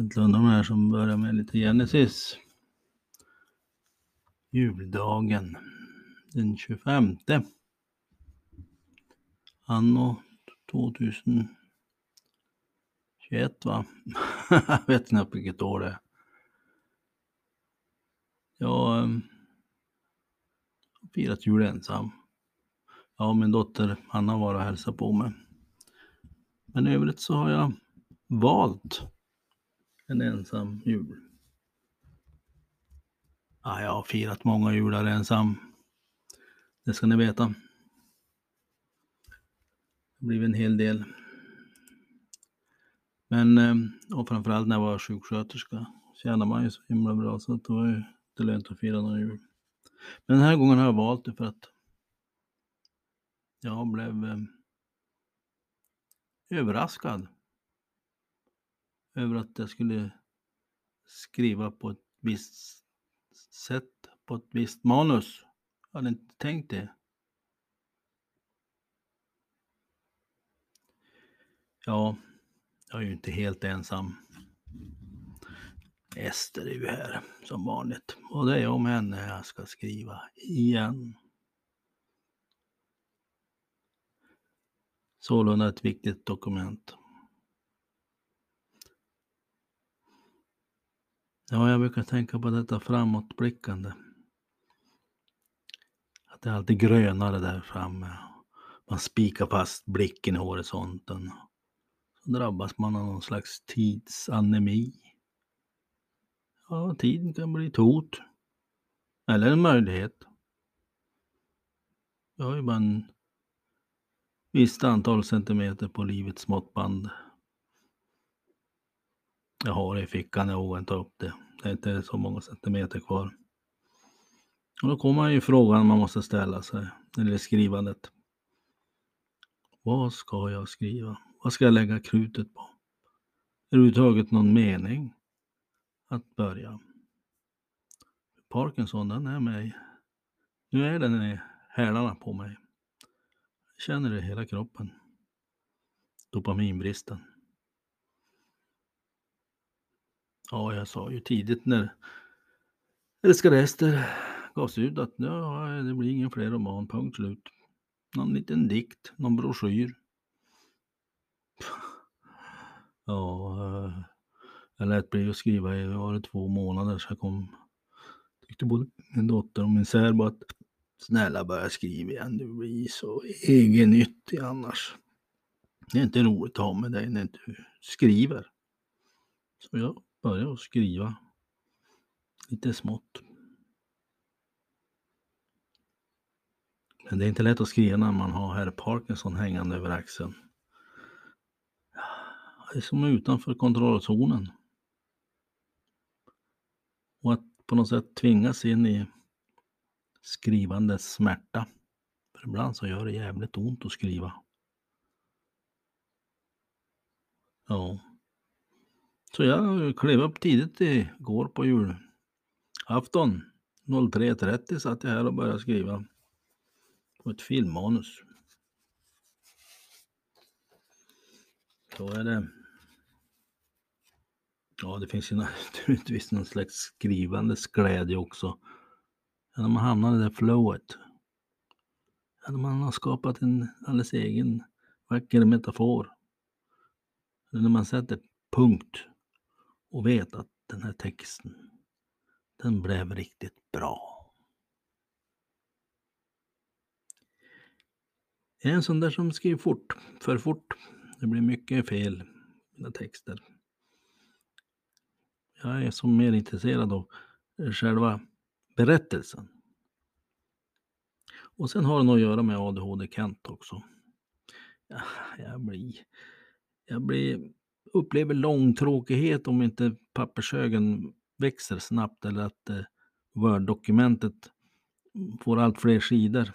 Kent Lundholm här som börjar med lite Genesis. Juldagen den 25. Anno 2021 va? Jag vet knappt vilket år det är. Ehm, jag har firat jul ensam. Ja, min dotter Anna var och hälsade på mig. Men i övrigt så har jag valt en ensam jul. Ja, jag har firat många jular ensam. Det ska ni veta. Det har blivit en hel del. Men, eh, och framförallt när jag var sjuksköterska tjänade man ju så himla bra så det var ju inte lönt att fira någon jul. Men den här gången har jag valt det för att jag blev eh, överraskad över att jag skulle skriva på ett visst sätt, på ett visst manus. Jag hade inte tänkt det. Ja, jag är ju inte helt ensam. Ester är ju här som vanligt och det är om henne jag ska skriva igen. Sålunda ett viktigt dokument. Ja, jag brukar tänka på detta framåtblickande. Att det är alltid grönare där framme. Man spikar fast blicken i horisonten. Så drabbas man av någon slags tidsanemi. Ja, tiden kan bli ett hot. Eller en möjlighet. Jag har ju bara en visst antal centimeter på livets måttband. Jag har det i fickan, jag vågar inte ta upp det. Det är inte så många centimeter kvar. Och då kommer ju frågan man måste ställa sig, eller skrivandet. Vad ska jag skriva? Vad ska jag lägga krutet på? Är det överhuvudtaget någon mening att börja? Parkinson, den är mig. Nu är den i hälarna på mig. Jag känner det i hela kroppen. Dopaminbristen. Ja, jag sa ju tidigt när Älskade Ester gavs ut att ja, det blir ingen fler roman, punkt slut. Någon liten dikt, någon broschyr. Ja, eh, jag lät bli att skriva i var det två månader så jag kom. Tyckte både min dotter och min särbo att snälla börja skriva igen, du blir så egennyttig annars. Det är inte roligt att ha med dig när du skriver. Så jag börja och skriva lite smått. Men det är inte lätt att skriva när man har herr Parkinson hängande över axeln. Det är som utanför kontrollzonen. Och att på något sätt tvingas in i skrivandets smärta. För ibland så gör det jävligt ont att skriva. Ja. Så jag klev upp tidigt igår på julafton. 03.30 satt jag här och började skriva på ett filmmanus. Så är det Ja, det finns ju naturligtvis någon slags skrivandes glädje också. när man hamnar i det flowet. när man har skapat en alldeles egen vacker metafor. Eller när man sätter punkt och vet att den här texten, den blev riktigt bra. Jag är en sån där som skriver fort, för fort. Det blir mycket fel i mina texter. Jag är som mer intresserad av eh, själva berättelsen. Och sen har det nog att göra med ADHD-Kent också. Ja, jag blir, jag blir, upplever långtråkighet om inte pappershögen växer snabbt eller att eh, Word-dokumentet får allt fler sidor.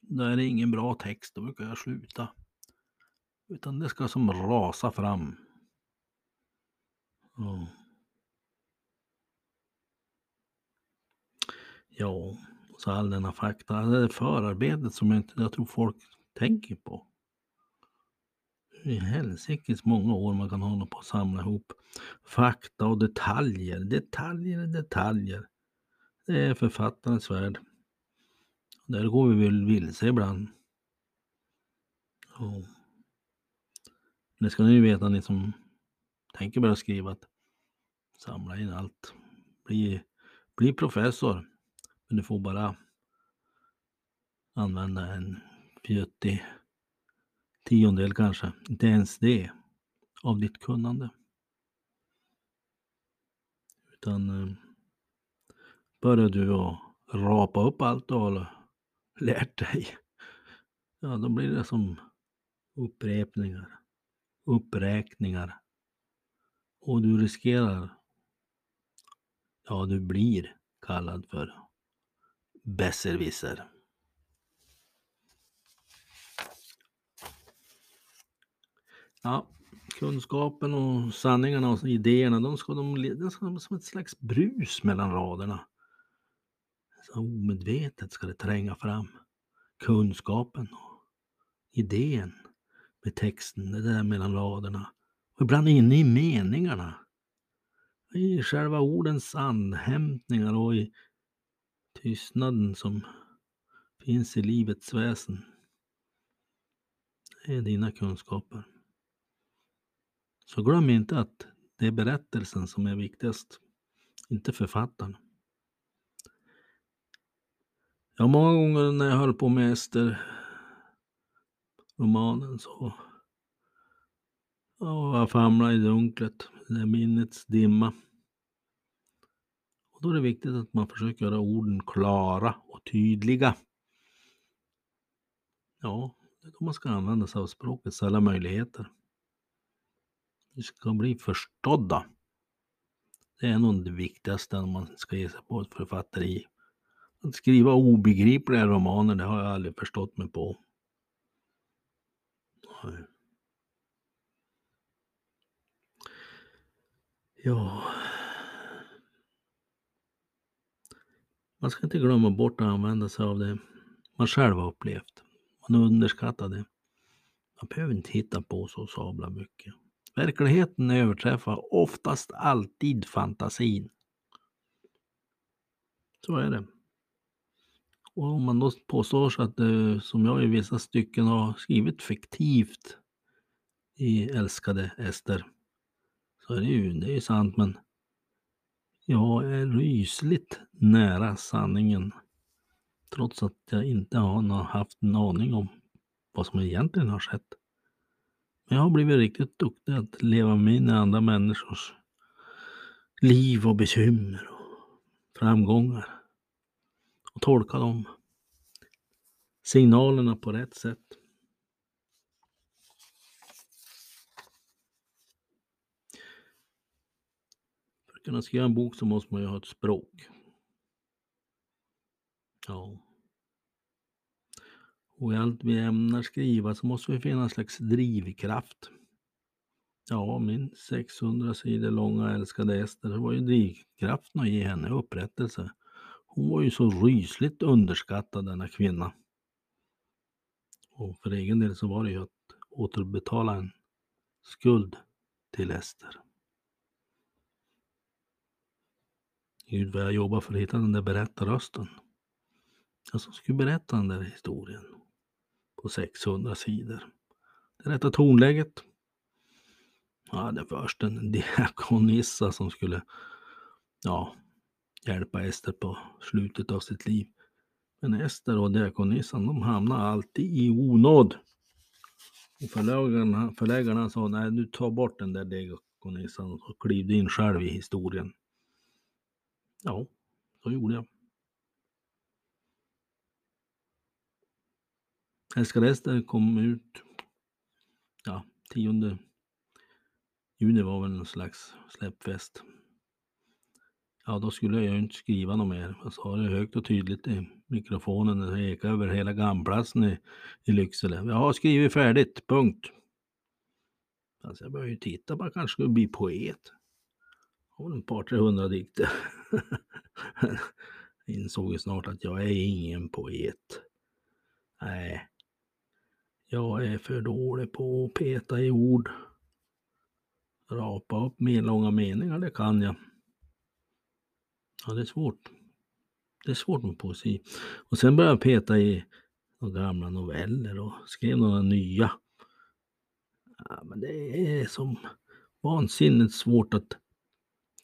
Då är det ingen bra text, då brukar jag sluta. Utan det ska som rasa fram. Ja. Så all denna fakta, det är förarbetet som jag, inte, jag tror folk tänker på. I helsikes många år man kan hålla på och samla ihop fakta och detaljer, detaljer, detaljer. Det är författarens värld. Där går vi väl vilse ibland. Och det ska ni ju veta ni som tänker börja skriva att samla in allt. Bli, bli professor. Men du får bara använda en fjuttig tiondel kanske, inte ens det, av ditt kunnande. Utan eh, börjar du att rapa upp allt du har lärt dig, ja då blir det som upprepningar, uppräkningar. Och du riskerar, ja du blir kallad för besserwisser. Ja, kunskapen och sanningarna och idéerna, de ska, de, de ska som ett slags brus mellan raderna. Så omedvetet ska det tränga fram. Kunskapen och idén med texten, det där mellan raderna. Och ibland inne i meningarna. I själva ordens andhämtningar och i tystnaden som finns i livets väsen. Det är dina kunskaper. Så glöm inte att det är berättelsen som är viktigast, inte författaren. Ja, många gånger när jag höll på med Ester romanen så ja, jag famlade i dunklet, det är minnets dimma. Och då är det viktigt att man försöker göra orden klara och tydliga. Ja, det är då man ska använda sig av språkets alla möjligheter. Vi ska bli förstådda. Det är nog det viktigaste när man ska ge sig på ett författeri. Att skriva obegripliga romaner, det har jag aldrig förstått mig på. Ja. Man ska inte glömma bort att använda sig av det man själv har upplevt. Man underskattar det. Man behöver inte hitta på så sabla mycket. Verkligheten överträffar oftast alltid fantasin. Så är det. Och om man då påstår sig att det, som jag i vissa stycken har skrivit fiktivt i Älskade Ester, så är det ju, det är ju sant men jag är rysligt nära sanningen. Trots att jag inte har haft en aning om vad som egentligen har skett. Men jag har blivit riktigt duktig att leva mig in i andra människors liv och bekymmer och framgångar. Och tolka de signalerna på rätt sätt. För att kunna skriva en bok så måste man ju ha ett språk. Ja. Och i allt vi ämnar skriva så måste vi finna en slags drivkraft. Ja, min 600 sidor långa älskade Ester var ju drivkraften att ge henne upprättelse. Hon var ju så rysligt underskattad denna kvinna. Och för egen del så var det ju att återbetala en skuld till Ester. Gud vad jag jobbar för att hitta den där berättarrösten. Jag som skulle berätta den där historien på 600 sidor. Det rätta tonläget. Jag hade först en diakonissa som skulle ja, hjälpa Ester på slutet av sitt liv. Men Ester och diakonissan de hamnade alltid i onåd. Och förläggarna, förläggarna sa nej, du tar bort den där diakonissan och kliv in själv i historien. Ja, så gjorde jag. Älskar Ester kom ut, ja, 10 juni var väl någon slags släppfest. Ja, då skulle jag ju inte skriva något mer. Jag sa det högt och tydligt i mikrofonen. Det ekade över hela Gamplatsen i, i Lycksele. Jag har skrivit färdigt, punkt. Alltså jag började ju titta på kanske skulle bli poet. Jag har ett par, tre hundra dikter. insåg ju snart att jag är ingen poet. Nej, jag är för dålig på att peta i ord. Rapa upp medlånga meningar, det kan jag. Ja, det är svårt. Det är svårt med poesi. Och sen började jag peta i några gamla noveller och skrev några nya. Ja, men det är som vansinnigt svårt att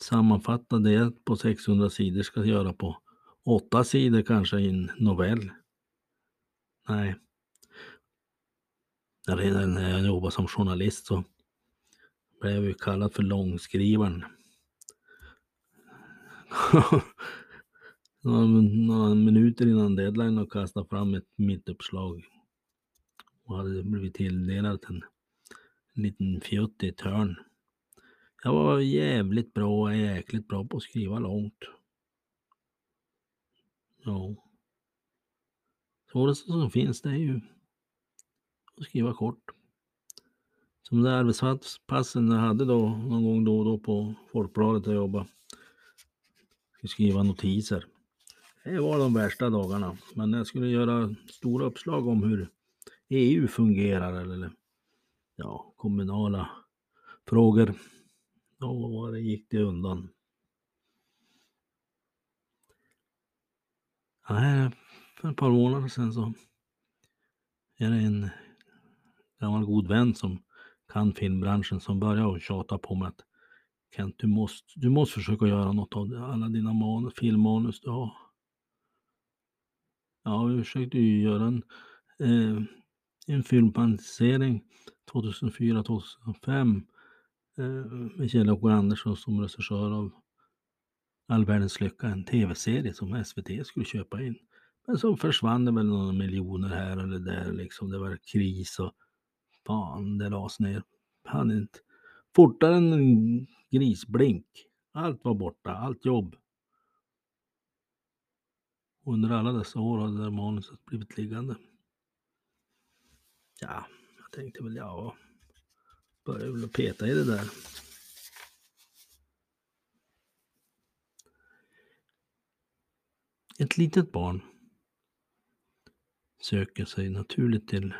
sammanfatta det på 600 sidor ska göra på åtta sidor kanske i en novell. Nej. Redan när jag jobbade som journalist så blev jag ju kallad för långskrivaren. några, några minuter innan deadline och kastade fram ett mittuppslag. Och hade blivit tilldelad en liten fjutt i ett hörn. Jag var jävligt bra och jäkligt bra på att skriva långt. Ja. Svåraste som finns det är ju skriva kort. Som de arbetspassen jag hade då någon gång då och då på Folkbladet jag jobbade. Skriva notiser. Det var de värsta dagarna. Men när jag skulle göra stora uppslag om hur EU fungerar eller ja, kommunala frågor. Då det gick det undan. Ja, för ett par månader sedan så är det en gammal god vän som kan filmbranschen som började tjata på mig att Kent, du måste, du måste försöka göra något av alla dina manus, filmmanus du har. Ja, vi försökte ju göra en, eh, en filmatisering 2004-2005 eh, med Kjell-Åke Andersson som regissör av All världens lycka, en tv-serie som SVT skulle köpa in. Men så försvann det väl några miljoner här eller där liksom. Det var kris och fan, det lades ner. Han inte. Fortare än en grisblink. Allt var borta, allt jobb. Under alla dessa år hade det där manuset blivit liggande. Ja, jag tänkte väl ja, började väl peta i det där. Ett litet barn söker sig naturligt till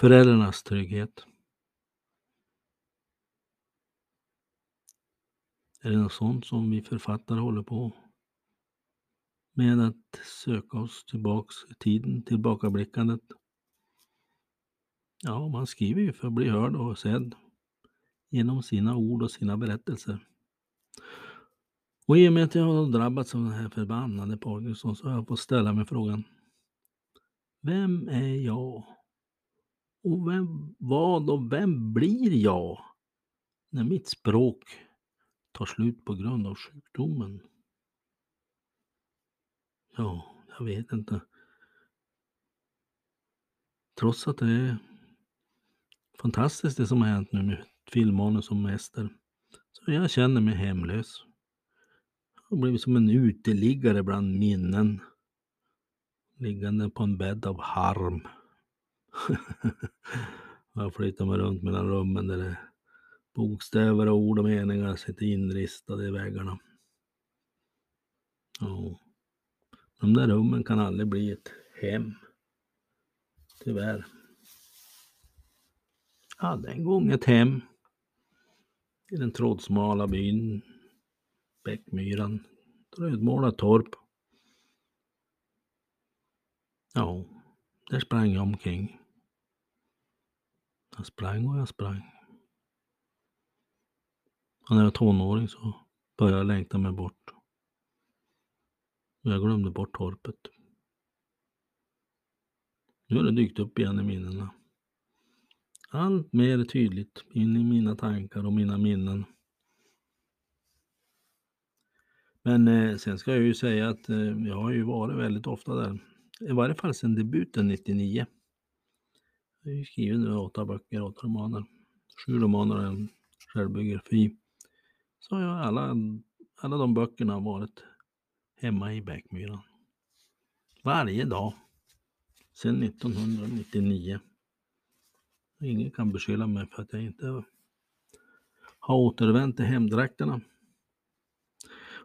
föräldrarnas trygghet. Är det något sånt som vi författare håller på med att söka oss tillbaks i tiden, tillbakablickandet? Ja, man skriver ju för att bli hörd och sedd genom sina ord och sina berättelser. Och i och med att jag har drabbats av den här förbannade Parkinson så har jag fått ställa mig frågan. Vem är jag? Och vem, vad och vem blir jag när mitt språk tar slut på grund av sjukdomen? Ja, jag vet inte. Trots att det är fantastiskt det som har hänt nu med filmmanus som mäster. Så jag känner mig hemlös. Jag har blivit som en uteliggare bland minnen. Liggande på en bädd av harm. jag flyttar mig runt mellan rummen där det bokstäver och ord och meningar sitter inristade i väggarna. Ja. De där rummen kan aldrig bli ett hem. Tyvärr. Jag hade en gång ett hem i den trådsmala byn Bäckmyran. Rödmålat torp. Ja, där sprang jag omkring. Jag sprang och jag sprang. Och när jag var tonåring så började jag längta mig bort. Och jag glömde bort torpet. Nu har det dykt upp igen i minnena. Allt mer tydligt in i mina tankar och mina minnen. Men eh, sen ska jag ju säga att eh, jag har ju varit väldigt ofta där. I varje fall sedan debuten 99. Jag har skrivit nu åtta böcker, åtta romaner. Sju romaner och en självbiografi. Så har jag alla, alla de böckerna varit hemma i Bäckmyran. Varje dag. Sedan 1999. Ingen kan beskylla mig för att jag inte har återvänt till hemdräkterna.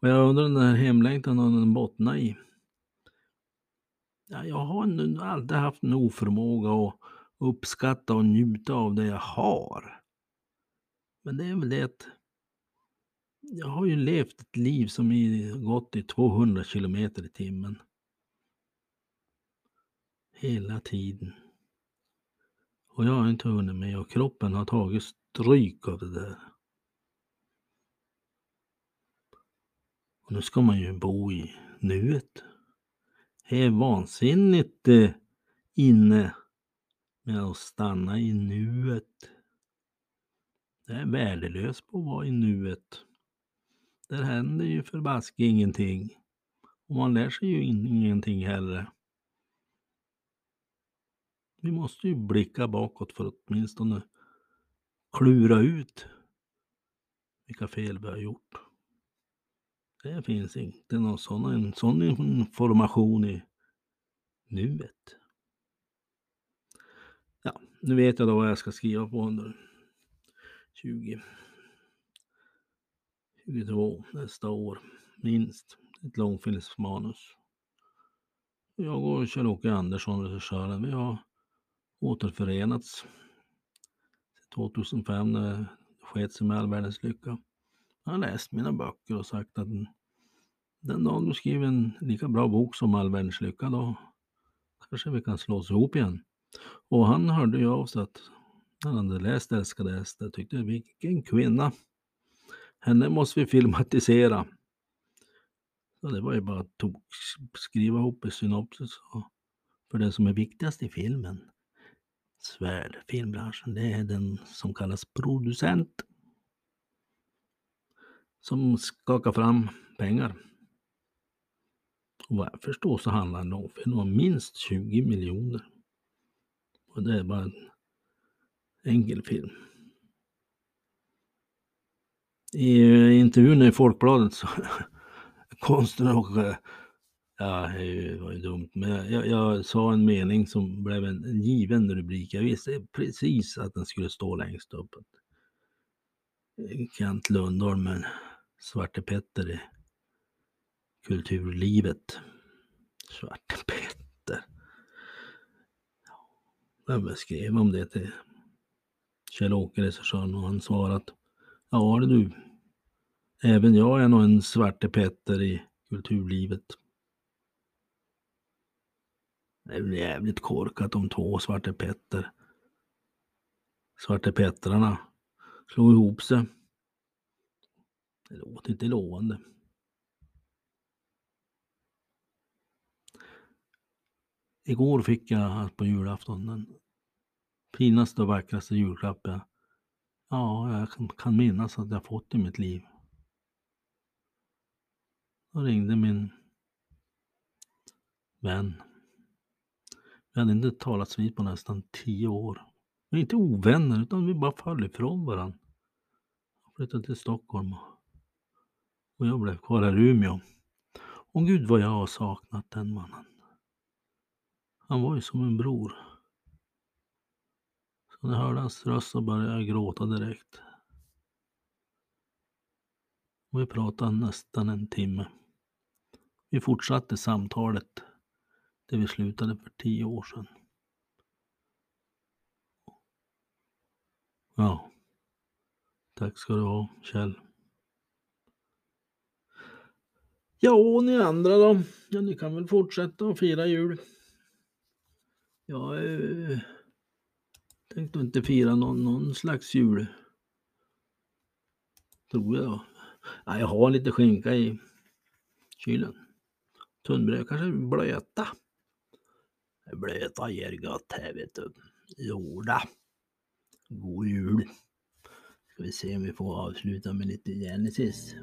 Och jag undrar den här hemlängtan har den bottnat i? Ja, jag har nu alltid haft en oförmåga att uppskatta och njuta av det jag har. Men det är väl det att jag har ju levt ett liv som gått i 200 kilometer i timmen. Hela tiden. Och jag har inte hunnit med och kroppen har tagit stryk av det där. Och nu ska man ju bo i nuet. Det är vansinnigt eh, inne med att stanna i nuet. Det är värdelöst på att vara i nuet. Där händer ju förbaske ingenting. Och man lär sig ju ingenting heller. Vi måste ju blicka bakåt för att åtminstone klura ut vilka fel vi har gjort. Det finns inte någon sådan en sån information i nuet. Nu vet jag då vad jag ska skriva på under 20 22 nästa år, minst. Ett långfilmsmanus. Jag och Kjell-Åke Andersson, regissören, vi har återförenats 2005 när det sket sig med all världens lycka. Han har läst mina böcker och sagt att den dagen du skriver en lika bra bok som All världens lycka då kanske vi kan slå oss ihop igen. Och han hörde ju av sig att han hade läst Älskade Ester, tyckte vilken kvinna. Henne måste vi filmatisera. Så det var ju bara att skriva ihop i synopsis. För det som är viktigast i filmen, Svärd, filmbranschen, det är den som kallas producent. Som skakar fram pengar. Och vad jag förstår så handlar det om minst 20 miljoner. Och det är bara en enkel film. I eh, intervjun i Folkbladet så konsten och Ja, det var ju dumt, men jag, jag, sa en mening som blev en given rubrik. Jag visste precis att den skulle stå längst upp. Kent Lundholm med Svarte Petter i kulturlivet. Svarte Petter. Jag skrev om det till Kjell-Åke, regissören, och han svarade att ja du, även jag är nog en Svarte Petter i kulturlivet. Det är jävligt korkat om två Svarte Petter. Svarte Pettrarna slog ihop sig. Det låter inte lovande. Igår fick jag på julafton den finaste och vackraste julklapp jag, ja, jag kan minnas att jag fått i mitt liv. Då ringde min vän. Vi hade inte talats vid på nästan tio år. Vi är inte ovänner utan vi bara föll ifrån varandra. Jag flyttade till Stockholm och jag blev kvar här i Umeå. Och gud vad jag har saknat den mannen. Han var ju som en bror. Så när jag hörde hans röst så började jag gråta direkt. Och vi pratade nästan en timme. Vi fortsatte samtalet där vi slutade för tio år sedan. Ja. Tack ska du ha, Kjell. Ja, och ni andra då? Ja, ni kan väl fortsätta att fira jul. Jag eh, tänkte inte fira någon, någon slags jul. Tror jag. Ja, jag har lite skinka i kylen. Tunnbröd kanske blöta. Blöta ger gott här vet du. Jorda. God jul. Ska vi se om vi får avsluta med lite Genesis.